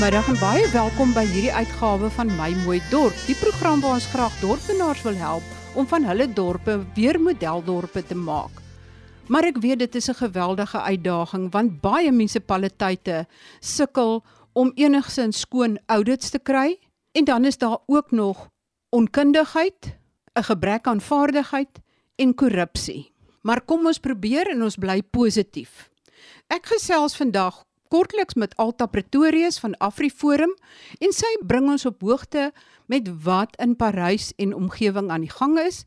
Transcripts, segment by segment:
Goeiemiddag en baie welkom by hierdie uitgawe van My Mooi Dorp, die program waar ons graag dorpenaars wil help om van hulle dorpe weer modeldorpe te maak. Maar ek weet dit is 'n geweldige uitdaging want baie munisipaliteite sukkel om enigsins skoon audits te kry en dan is daar ook nog onkundigheid, 'n gebrek aan vaardigheid en korrupsie. Maar kom ons probeer en ons bly positief. Ek gesels vandag kortliks met Alta Pretorius van AfriForum en sy bring ons op hoogte met wat in Parys en omgewing aan die gang is.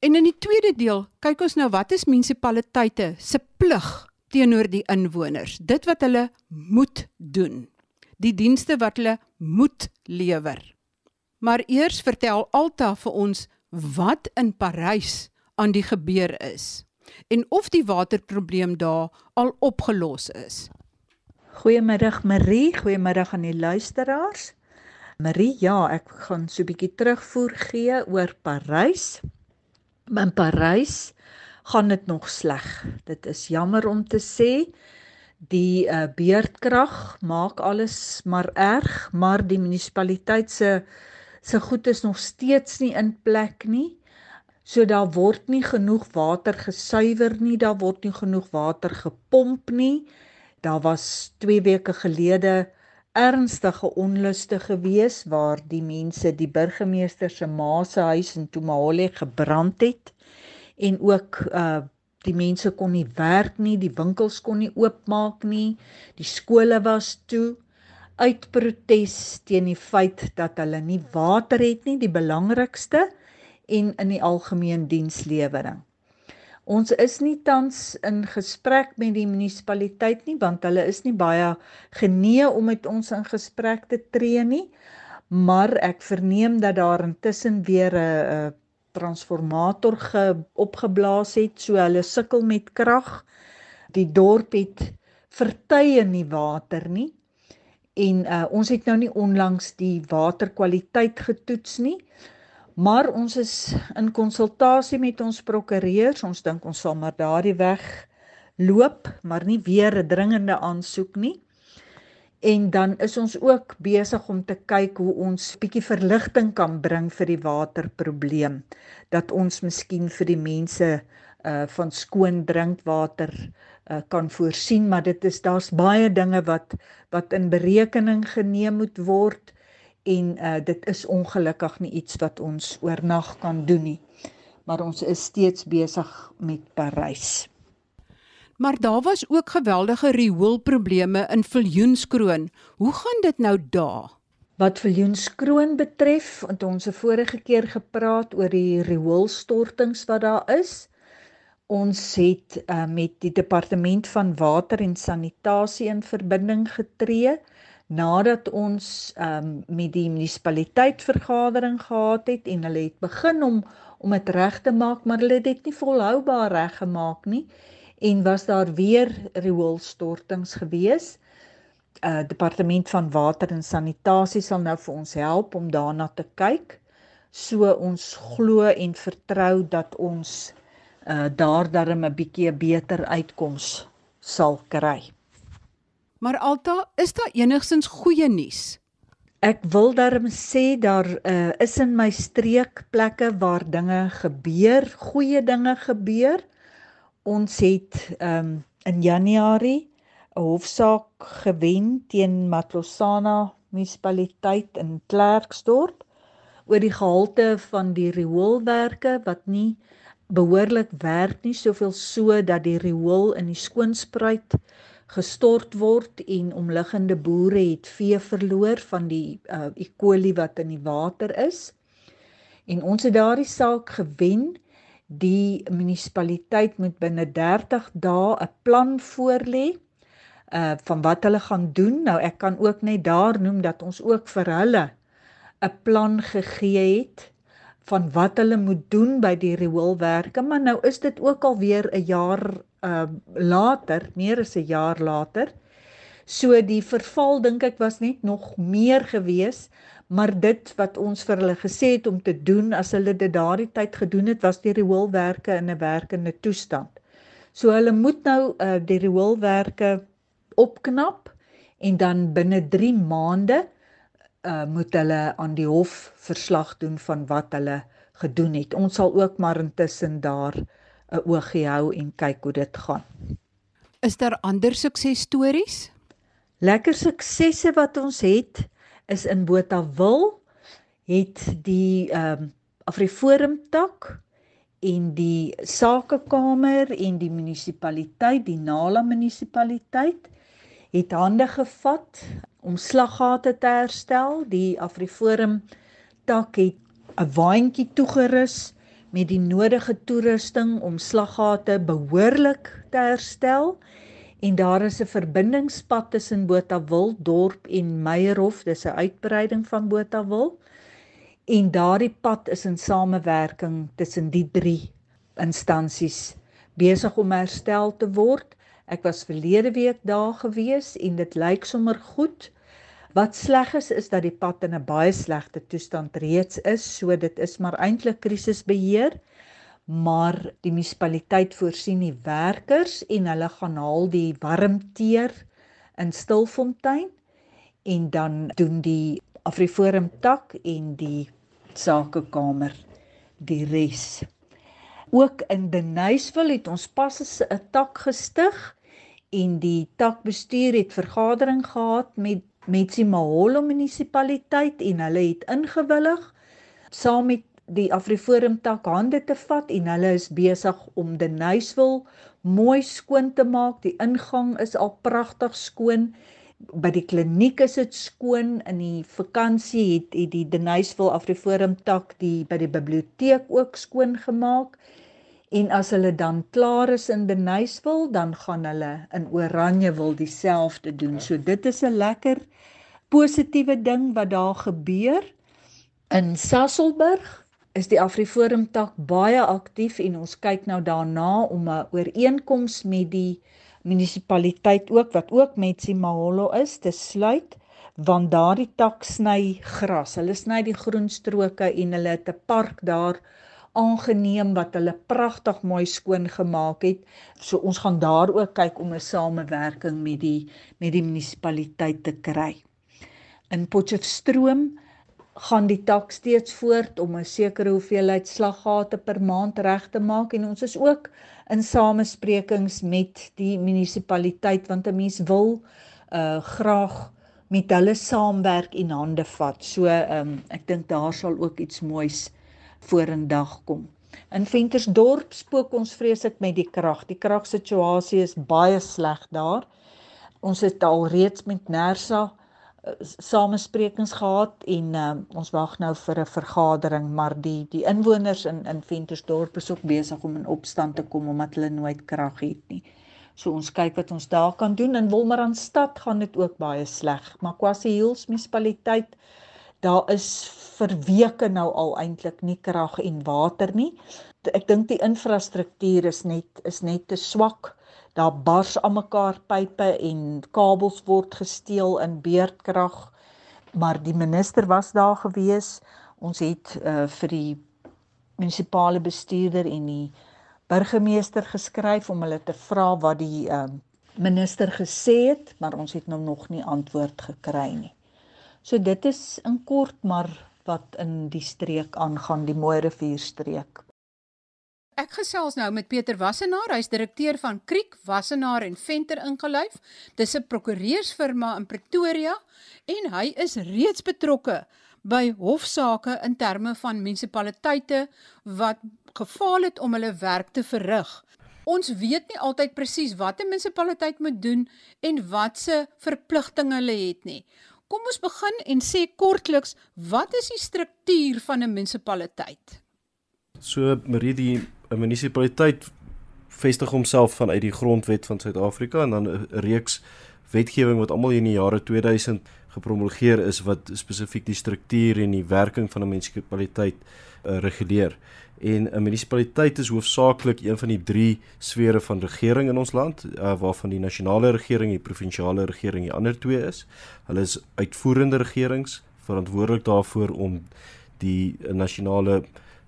En in die tweede deel kyk ons nou wat is munisipaliteite se plig teenoor die inwoners. Dit wat hulle moet doen. Die dienste wat hulle moet lewer. Maar eers vertel Alta vir ons wat in Parys aan die gebeur is en of die waterprobleem daar al opgelos is. Goeiemiddag Marie, goeiemiddag aan die luisteraars. Marie, ja, ek gaan so 'n bietjie terugvoer gee oor Parys. In Parys gaan dit nog sleg. Dit is jammer om te sê. Die uh, beerdkrag maak alles maar erg, maar die munisipaliteit se se goed is nog steeds nie in plek nie. So daar word nie genoeg water gesuiwer nie, daar word nie genoeg water gepomp nie. Daar was 2 weke gelede ernstige onluste gewees waar die mense die burgemeester se ma se huis in Tumahole gebrand het en ook uh die mense kon nie werk nie, die winkels kon nie oopmaak nie, die skole was toe uit protes teen die feit dat hulle nie water het nie, die belangrikste en in die algemeen dienslewering. Ons is nie tans in gesprek met die munisipaliteit nie want hulle is nie baie genee om met ons in gesprek te tree nie. Maar ek verneem dat daar intussen weer 'n transformator ge, opgeblaas het, so hulle sukkel met krag. Die dorp het vertye nie water nie. En uh, ons het nou nie onlangs die waterkwaliteit getoets nie. Maar ons is in konsultasie met ons prokureurs. Ons dink ons sal maar daardie weg loop, maar nie weer 'n dringende aansoek nie. En dan is ons ook besig om te kyk hoe ons bietjie verligting kan bring vir die waterprobleem. Dat ons miskien vir die mense uh van skoon drinkwater uh kan voorsien, maar dit is daar's baie dinge wat wat in berekening geneem moet word en uh dit is ongelukkig nie iets wat ons oornag kan doen nie. Maar ons is steeds besig met Parys. Maar daar was ook geweldige rioolprobleme in Viljoenskroon. Hoe gaan dit nou daar? Wat Viljoenskroon betref, het ons 'n vorige keer gepraat oor die rioolstortings wat daar is. Ons het uh, met die departement van water en sanitasie in verbinding getree nadat ons um, met die munisipaliteit vergadering gehad het en hulle het begin om om dit reg te maak maar hulle het dit nie volhoubaar reg gemaak nie en was daar weer rioolstortings gewees. Uh departement van water en sanitasie sal nou vir ons help om daarna te kyk. So ons glo en vertrou dat ons uh daar darm 'n bietjie 'n beter uitkoms sal kry. Maar Alta, is daar enigsins goeie nuus? Ek wil darm sê daar uh, is in my streek plekke waar dinge gebeur, goeie dinge gebeur. Ons het um, in Januarie 'n hofsaak gewen teen Matlosana munisipaliteit in Klerksdorp oor die gehalte van die rioolwerke wat nie behoorlik werk nie, soveel so dat die riool in die skoonspruit gestort word en omliggende boere het vee verloor van die uh, E. coli wat in die water is. En ons het daardie saak gewen. Die munisipaliteit moet binne 30 dae 'n plan voorlê uh van wat hulle gaan doen. Nou ek kan ook net daar noem dat ons ook vir hulle 'n plan gegee het van wat hulle moet doen by die rioolwerke, maar nou is dit ook al weer 'n jaar uh later, meer as 'n jaar later. So die verval dink ek was net nog meer gewees, maar dit wat ons vir hulle gesê het om te doen as hulle dit daardie tyd gedoen het, was die rioolwerke in 'n werkende toestand. So hulle moet nou uh die rioolwerke opknap en dan binne 3 maande uh moet hulle aan die hof verslag doen van wat hulle gedoen het. Ons sal ook maar intussen daar 'n oogie hou en kyk hoe dit gaan. Is daar ander suksesstories? Lekker suksesse wat ons het is in Botawil het die ehm um, Afriforum tak en die sakekamer en die munisipaliteit, die Nala munisipaliteit het hande gevat om slaggate te herstel. Die Afriforum tak het 'n waantjie toegerus met die nodige toerusting om slaggate behoorlik te herstel. En daar is 'n verbindingspad tussen Botawil dorp en Meyerhof, dis 'n uitbreiding van Botawil. En daardie pad is in samewerking tussen die drie instansies besig om herstel te word. Ek was verlede week daar gewees en dit lyk sommer goed. Wat sleg is is dat die pad in 'n baie slegte toestand reeds is, so dit is maar eintlik krisisbeheer. Maar die munisipaliteit voorsien die werkers en hulle gaan haal die warmteer in Stilfontein en dan doen die Afriforum tak en die sakekamer die res. Ook in Denysville het ons pas 'n tak gestig en die takbestuur het vergadering gehad met Metsimaholo munisipaliteit en hulle het ingewillig saam met die Afriforum tak hande te vat en hulle is besig om Denysville mooi skoon te maak. Die ingang is al pragtig skoon. By die kliniek is dit skoon. In die vakansie het, het die Denysville Afriforum tak die by die biblioteek ook skoon gemaak. En as hulle dan klaar is in Denysville, dan gaan hulle in Oranje wil dieselfde doen. So dit is 'n lekker positiewe ding wat daar gebeur. In Sasolburg is die Afriforum tak baie aktief en ons kyk nou daarna om 'n ooreenkoms met die munisipaliteit ook wat ook met Simaholo is te sluit want daardie tak sny gras. Hulle sny die groenstroke en hulle het 'n park daar aangeneem wat hulle pragtig mooi skoon gemaak het. So ons gaan daar ook kyk om 'n samewerking met die met die munisipaliteit te kry. In Potchefstroom gaan die tak steeds voort om 'n sekere hoeveelheid slaggate per maand reg te maak en ons is ook in samesprekings met die munisipaliteit want 'n mens wil uh graag met hulle saamwerk en hande vat. So ehm um, ek dink daar sal ook iets moois vorendag kom. In Ventersdorp spook ons vreeslik met die krag. Die kragsituasie is baie sleg daar. Ons het al reeds met Nersa uh, samesprekings gehad en uh, ons wag nou vir 'n vergadering, maar die die inwoners in in Ventersdorp is ook besig om in opstand te kom omdat hulle nooit krag het nie. So ons kyk wat ons daar kan doen in Wolmaranstad gaan dit ook baie sleg. Maar Kwasi Hills munisipaliteit daar is vir weke nou al eintlik nie krag en water nie. Ek dink die infrastruktuur is net is net te swak. Daar bars aan mekaar pype en kabels word gesteel in beurtkrag. Maar die minister was daar gewees. Ons het uh, vir die munisipale bestuurder en die burgemeester geskryf om hulle te vra wat die uh, minister gesê het, maar ons het nou nog nie antwoord gekry nie. So dit is in kort maar wat in die streek aangaan, die Mooi Rivierstreek. Ek gesels nou met Pieter Wassenaar, hy's direkteur van Kriek Wassenaar en Venter ingeluif. Dis 'n prokureursfirma in Pretoria en hy is reeds betrokke by hofsaake in terme van munisipaliteite wat gefaal het om hulle werk te verrig. Ons weet nie altyd presies wat 'n munisipaliteit moet doen en wat se verpligtinge hulle het nie. Kom ons begin en sê kortliks, wat is die struktuur van 'n munisipaliteit? So Marie die 'n munisipaliteit vestig homself vanuit die grondwet van Suid-Afrika en dan 'n reeks wetgewing wat almal in die jare 2000 gepromulgeer is wat spesifiek die struktuur en die werking van 'n munisipaliteit uh, reguleer. En 'n munisipaliteit is hoofsaaklik een van die drie sfere van regering in ons land, uh, waarvan die nasionale regering, die provinsiale regering die ander twee is. Hulle is uitvoerende regerings verantwoordelik daarvoor om die nasionale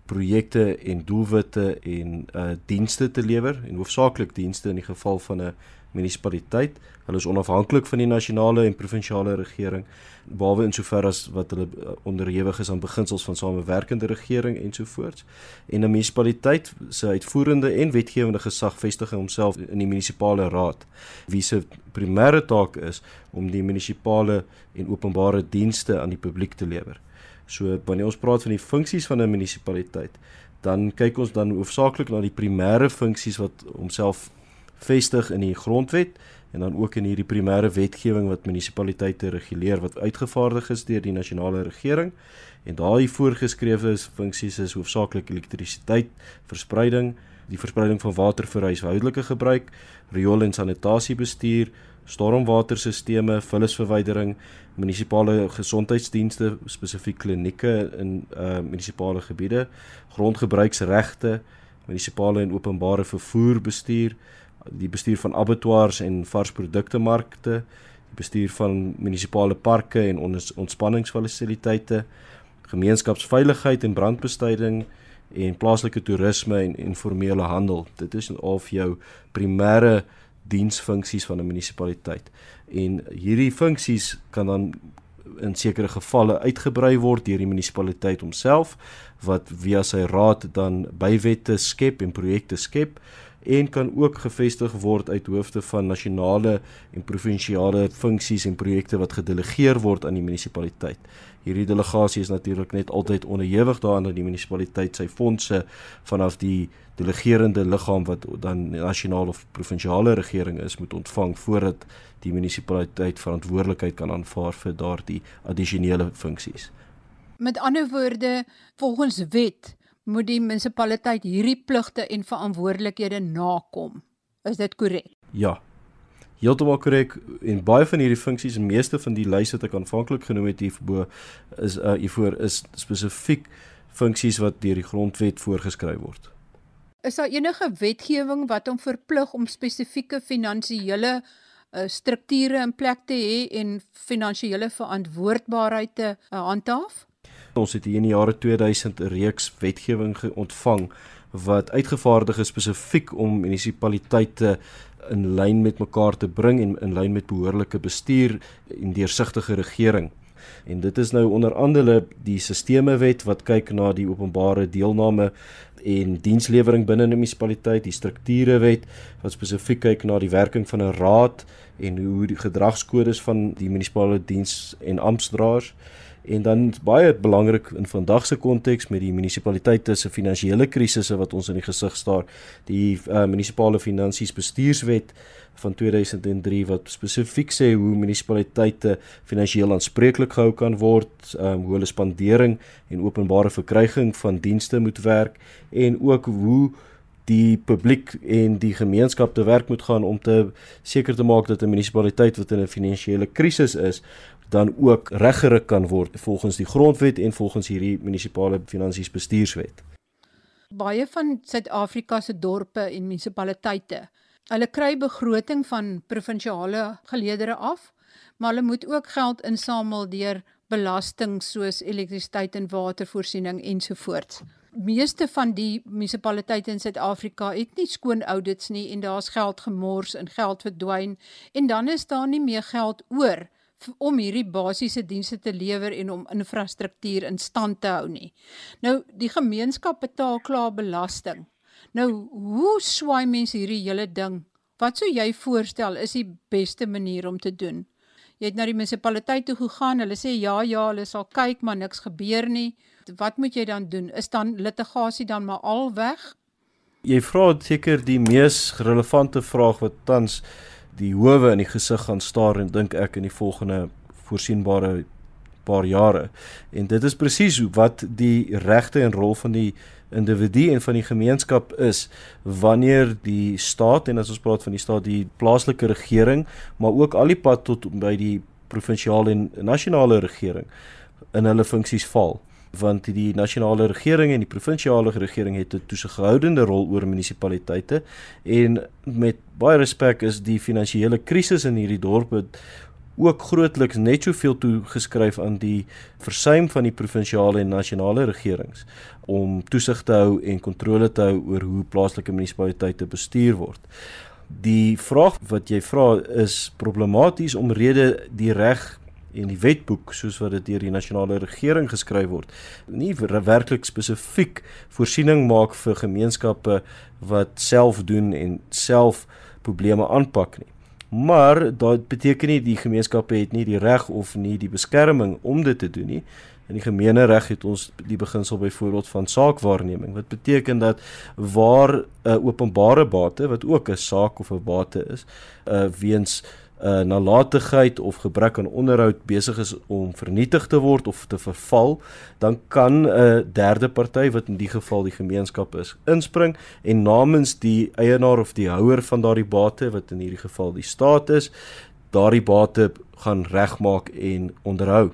projekte en doelwitte en uh dienste te lewer en hoofsaaklik dienste in die geval van 'n munisipaliteit. Hulle is onafhanklik van die nasionale en provinsiale regering behalwe in sover as wat hulle uh, onderhewig is aan beginsels van samewerkende regering ensovoorts. En 'n munisipaliteit se uitvoerende en wetgewende gesag vestig homself in die munisipale raad wie se primêre taak is om die munisipale en openbare dienste aan die publiek te lewer. So wanneer ons praat van die funksies van 'n munisipaliteit, dan kyk ons dan hoofsaaklik na die primêre funksies wat homself vestig in die grondwet en dan ook in hierdie primêre wetgewing wat munisipaliteite reguleer wat uitgevaardig is deur die nasionale regering. En daai voorgeskrewe funksies is hoofsaaklik elektrisiteit, verspreiding, die verspreiding van water vir huishoudelike gebruik, riool- en sanitasiebestuur, stormwaterstelsels, vullisverwydering, munisipale gesondheidsdienste, spesifiek klinieke in uh munisipale gebiede, grondgebruiksregte, munisipale en openbare vervoer bestuur, die bestuur van abattoirs en varsprodukte markte, die bestuur van munisipale parke en ontspanningsfasiliteite, gemeenskapsveiligheid en brandbestryding en plaaslike toerisme en informele handel. Dit is al vir jou primêre diensfunksies van 'n munisipaliteit. En hierdie funksies kan dan in sekere gevalle uitgebrei word deur die munisipaliteit homself wat via sy raad dan bywette skep en projekte skep en kan ook gevestig word uit hoofde van nasionale en provinsiale funksies en projekte wat gedelegeer word aan die munisipaliteit. Hierdie delegasie is natuurlik net altyd onderhewig daaraan dat die munisipaliteit sy fondse vanaf die delegerende liggaam wat dan nasionale of provinsiale regering is moet ontvang voordat die munisipaliteit verantwoordelikheid kan aanvaar vir daardie addisionele funksies. Met ander woorde, volgens wet moet die munisipaliteit hierdie pligte en verantwoordelikhede nakom. Is dit korrek? Ja. Heeltemal korrek en baie van hierdie funksies meeste van die lyse wat ek aanvanklik genoem het hierbo is uh hiervoor is spesifiek funksies wat deur die grondwet voorgeskryf word. Is daar enige wetgewing wat hom verplig om spesifieke finansiële uh, strukture in plek te hê en finansiële verantwoordbaarheid te uh, handhaaf? Ons het hier in die jare 2000 'n reeks wetgewing ontvang wat uitgevaardig is spesifiek om munisipaliteite in lyn met mekaar te bring en in lyn met behoorlike bestuur en deursigtige regering. En dit is nou onder andere die sistemewet wat kyk na die openbare deelname en dienslewering binne 'n munisipaliteit, die strukturewet wat spesifiek kyk na die werking van 'n raad en hoe die gedragskodes van die munisipale diens en amptdraers En dan baie belangrik in vandag se konteks met die munisipaliteite se finansiële krisisse wat ons in die gesig staar, die uh, munisipale finansies bestuurswet van 2003 wat spesifiek sê hoe munisipaliteite finansiëel aanspreeklik gehou kan word, um, hoe hulle spandering en openbare verkryging van dienste moet werk en ook hoe die publiek en die gemeenskap te werk moet gaan om te seker te maak dat 'n munisipaliteit wat in 'n finansiële krisis is dan ook reggeruk kan word volgens die grondwet en volgens hierdie munisipale finansies bestuurswet. Baie van Suid-Afrika se dorpe en munisipaliteite, hulle kry begroting van provinsiale geleedere af, maar hulle moet ook geld insamel deur belasting soos elektrisiteit en watervoorsiening ensovoorts. Meeste van die munisipaliteite in Suid-Afrika het nie skoon audits nie en daar's geld gemors en geld verdwyn en dan is daar nie meer geld oor om hierdie basiese dienste te lewer en om infrastruktuur in stand te hou nie. Nou die gemeenskap betaal klaar belasting. Nou hoe swaai mense hierdie hele ding? Wat sou jy voorstel is die beste manier om te doen? Jy het na die munisipaliteit toe gegaan, hulle sê ja ja, hulle sal kyk, maar niks gebeur nie. Wat moet jy dan doen? Is dan litigasie dan maar al weg? Jy vra seker die mees relevante vraag wat tans die howe in die gesig gaan staar en dink ek in die volgende voorsienbare paar jare. En dit is presies wat die regte en rol van die individu en van die gemeenskap is wanneer die staat en as ons praat van die staat die plaaslike regering, maar ook al die pad tot by die provinsiale en nasionale regering in hulle funksies val want die nasionale regering en die provinsiale regering het 'n toesighoudende rol oor munisipaliteite en met baie respek is die finansiële krisis in hierdie dorpe ook grootliks net soveel toegeskryf aan die versuim van die provinsiale en nasionale regerings om toesig te hou en kontrole te hou oor hoe plaaslike munisipaliteite bestuur word. Die vraag wat jy vra is problematies omrede die reg en die wetboek soos wat dit deur die nasionale regering geskryf word nie werklik spesifiek voorsiening maak vir gemeenskappe wat self doen en self probleme aanpak nie. Maar dit beteken nie die gemeenskappe het nie die reg of nie die beskerming om dit te doen nie. In die gemeenereg het ons die beginsel byvoorbeeld van saakwaarneming wat beteken dat waar 'n uh, openbare bate wat ook 'n saak of 'n bate is, uh weens uh, nalatigheid of gebrek aan onderhoud besig is om vernietig te word of te verval, dan kan 'n uh, derde party wat in die geval die gemeenskap is, inspring en namens die eienaar of die houer van daardie bate wat in hierdie geval die staat is, daardie bate gaan regmaak en onderhou.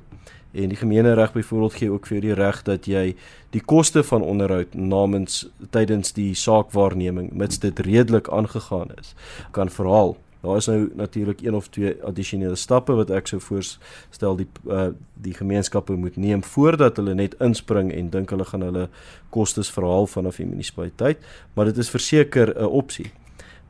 En die gemeenereg byvoorbeeld gee ook vir die reg dat jy die koste van onderhoud namens tydens die saakwaarneming mits dit redelik aangegaan is kan verhaal Daar is nou natuurlik een of twee addisionele stappe wat ek sou voorstel die uh, die gemeenskappe moet neem voordat hulle net inspring en dink hulle gaan hulle kostes verhaal vanaf die munisipaliteit, maar dit is verseker 'n opsie.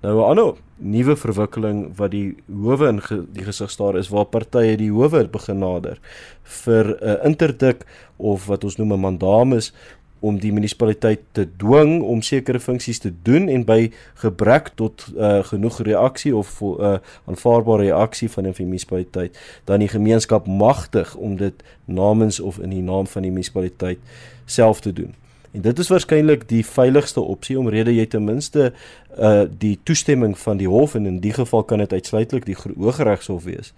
Nou 'n ander nuwe verwikkeling wat die howe in ge, die gesig staar is waar partye die howe begin nader vir 'n uh, interdik of wat ons noem 'n mandamus om die munisipaliteit te dwing om sekere funksies te doen en by gebrek tot uh, genoeg reaksie of 'n uh, aanvaarbare reaksie van die munisipaliteit dan die gemeenskap magtig om dit namens of in die naam van die munisipaliteit self te doen. En dit is waarskynlik die veiligste opsie omrede jy ten minste uh die toestemming van die hof en in die geval kan dit uitsluitlik die Hooggeregshof wees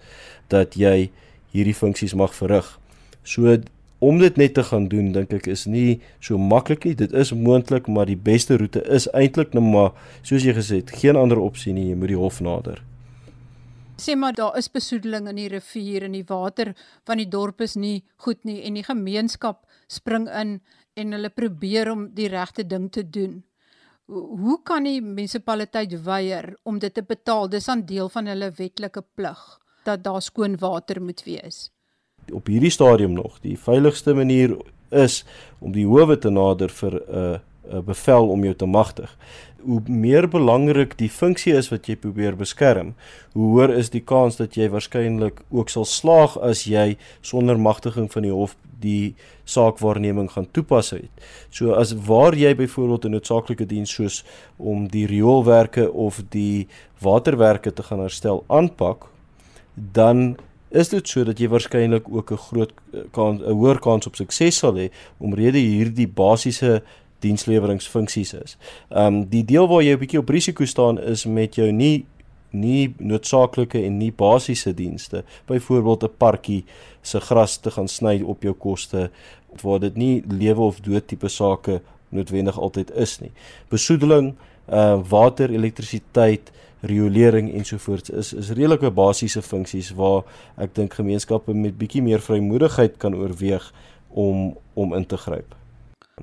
dat jy hierdie funksies mag verrig. So om dit net te gaan doen dink ek is nie so maklik nie. Dit is moontlik, maar die beste roete is eintlik net maar soos jy gesê het, geen ander opsie nie, jy moet die hof nader. Sê maar daar is besoedeling in die rivier en die water van die dorp is nie goed nie en die gemeenskap spring in en hulle probeer om die regte ding te doen. Hoe kan die munisipaliteit weier om dit te betaal? Dis 'n deel van hulle wetlike plig dat daar skoon water moet wees op hierdie stadium nog die veiligste manier is om die howe te nader vir 'n uh, 'n bevel om jou te magtig. Hoe meer belangrik die funksie is wat jy probeer beskerm, hoe hoër is die kans dat jy waarskynlik ook sal slaag as jy sonder magtiging van die hof die saakwaarneming gaan toepas het. So as waar jy byvoorbeeld 'n noodsaaklike diens soos om die rioolwerke of die waterwerke te gaan herstel aanpak, dan is dit so dat jy waarskynlik ook 'n groot kans 'n hoër kans op sukses sal hê omrede hierdie basiese diensleweringsfunksies is. Ehm um, die deel waar jy 'n bietjie op risiko staan is met jou nie nie noodsaaklike en nie basiese dienste. Byvoorbeeld 'n parkie se gras te gaan sny op jou koste waar dit nie lewe of dood tipe sake noodwendig altyd is nie. Besoedeling, uh water, elektrisiteit, riolering ensovoorts is is redelike basiese funksies waar ek dink gemeenskappe met bietjie meer vrymoedigheid kan oorweeg om om in te gryp.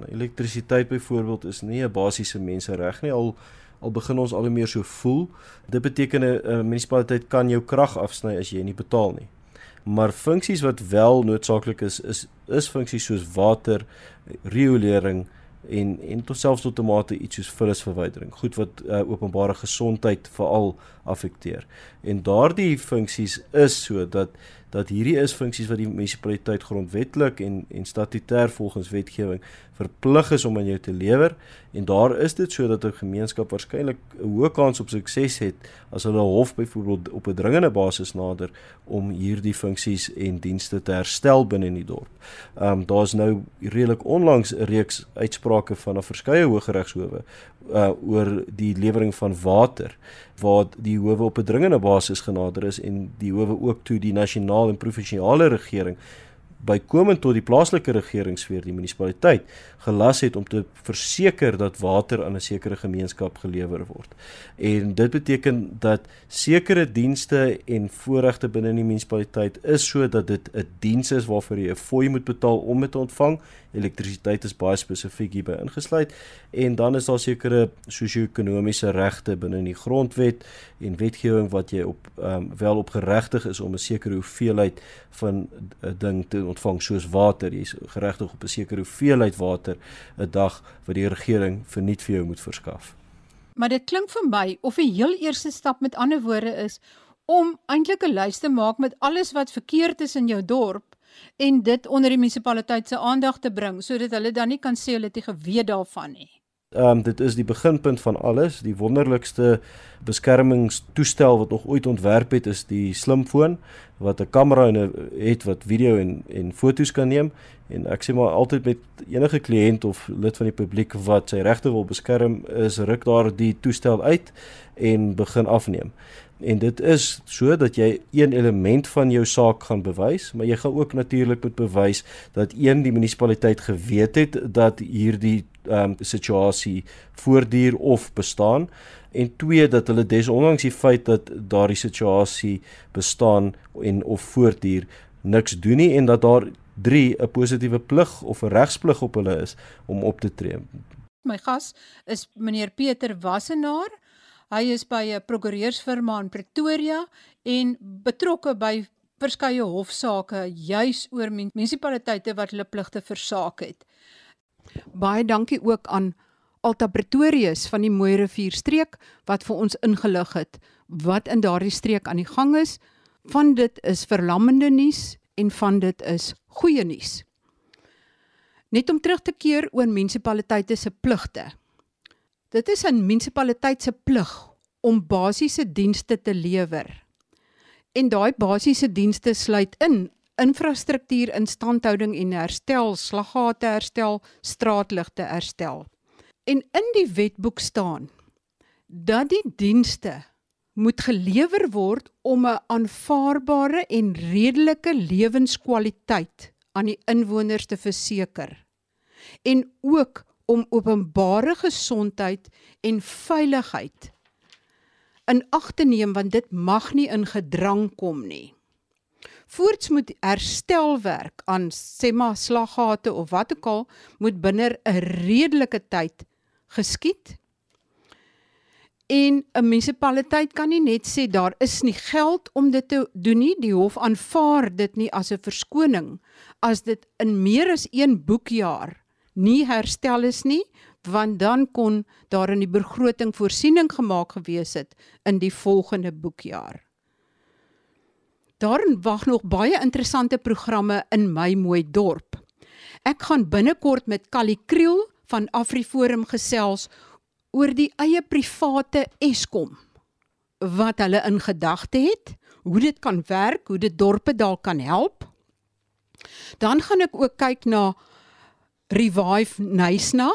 Elektrisiteit byvoorbeeld is nie 'n basiese mensereg nie al al begin ons al hoe meer so voel. Dit beteken 'n munisipaliteit kan jou krag afsny as jy nie betaal nie. Maar funksies wat wel noodsaaklik is is is funksies soos water, riolering, en en tot selfs tot tomate iets soos vullisverwydering goed wat uh, openbare gesondheid veral affekteer. En daardie funksies is so dat dat hierdie is funksies wat die munisipaliteit grondwetlik en en statutêr volgens wetgewing verplig is om aan jou te lewer en daar is dit sodat 'n gemeenskap waarskynlik 'n hoë kans op sukses het as hulle hof byvoorbeeld op 'n dringende basis nader om hierdie funksies en dienste te herstel binne in die dorp. Ehm um, daar's nou redelik onlangs 'n reeks uitsprake van 'n verskeie hooggeregshowe uh oor die lewering van water waar die howe op 'n dringende basis genader is en die howe ook toe die nasionale en provinsiale regering bykomend tot die plaaslike regeringssfeer, die munisipaliteit, gelas het om te verseker dat water aan 'n sekere gemeenskap gelewer word. En dit beteken dat sekere dienste en voorregte binne die munisipaliteit is sodat dit 'n diens is waarvoor jy 'n fooi moet betaal om dit te ontvang. Elektrisiteit is baie spesifiek hierby ingesluit en dan is daar sekere sosio-ekonomiese regte binne die grondwet en wetgewing wat jy op um, wel op geregtig is om 'n sekere hoeveelheid van 'n ding te ontvang soos water. Jy's geregtig op 'n sekere hoeveelheid water 'n dag wat die regering verniet vir jou moet verskaf. Maar dit klink vir my of die heel eerste stap met ander woorde is om eintlik 'n lys te maak met alles wat verkeerd is in jou dorp en dit onder die munisipaliteit se aandag te bring sodat hulle dan nie kan sê hulle het nie geweet daarvan nie. Ehm um, dit is die beginpunt van alles. Die wonderlikste beskermingstoestel wat nog ooit ontwerp het is die slimfoon wat 'n kamera en 'n het wat video en en foto's kan neem en ek sê maar altyd met enige kliënt of lid van die publiek wat sy regte wil beskerm is ruk daar die toestel uit en begin afneem. En dit is sodat jy een element van jou saak gaan bewys, maar jy gaan ook natuurlik moet bewys dat een die munisipaliteit geweet het dat hierdie um, situasie voortduur of bestaan en twee dat hulle desondanks die feit dat daardie situasie bestaan en of voortduur niks doen nie en dat daar 3 'n positiewe plig of 'n regsplig op hulle is om op te tree. My gas is meneer Pieter Wassenaar. Hy is by 'n prokureursfirma in Pretoria en betrokke by verskeie hofsaake juis oor munisipaliteite wat hulle pligte versaak het. Baie dankie ook aan Alta Pretorius van die Mooi Rivier streek wat vir ons ingelig het wat in daardie streek aan die gang is. Van dit is verlammende nuus en van dit is goeie nuus. Net om terug te keer oor munisipaliteite se pligte. Dit is 'n munisipaliteit se plig om basiese dienste te lewer. En daai basiese dienste sluit in infrastruktuur instandhouding en herstel, slaggate herstel, straatligte herstel. En in die wetboek staan dat die dienste moet gelewer word om 'n aanvaarbare en redelike lewenskwaliteit aan die inwoners te verseker en ook om openbare gesondheid en veiligheid in ag te neem want dit mag nie in gedrang kom nie. Voorts moet herstelwerk aan sema slaggate of wat ook al moet binne 'n redelike tyd geskied. En 'n munisipaliteit kan nie net sê daar is nie geld om dit te doen nie. Die hof aanvaar dit nie as 'n verskoning as dit in meer as een boekjaar nie herstel is nie, want dan kon daar in die begroting voorsiening gemaak gewees het in die volgende boekjaar. Daar wag nog baie interessante programme in my mooi dorp. Ek gaan binnekort met Callie Kriel van AfriForum gesels oor die eie private Eskom wat hulle in gedagte het, hoe dit kan werk, hoe dit dorpe dalk kan help. Dan gaan ek ook kyk na Revive Nysna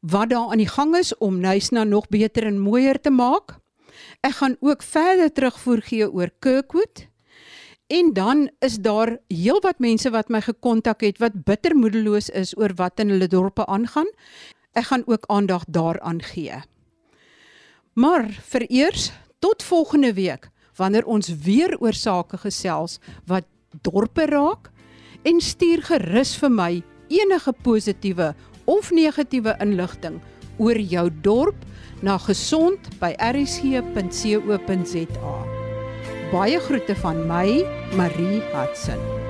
wat daar aan die gang is om Nysna nog beter en mooier te maak. Ek gaan ook verder terugvoer gee oor Kirkwood. En dan is daar heelwat mense wat my gekontak het wat bittermoedeloos is oor wat in hulle dorpe aangaan. Ek gaan ook aandag daaraan gee. Maar vereers tot volgende week wanneer ons weer oor sake gesels wat dorpe raak en stuur gerus vir my enige positiewe of negatiewe inligting oor jou dorp na gesond@rsg.co.za. Baie groete van my, Marie Hudson.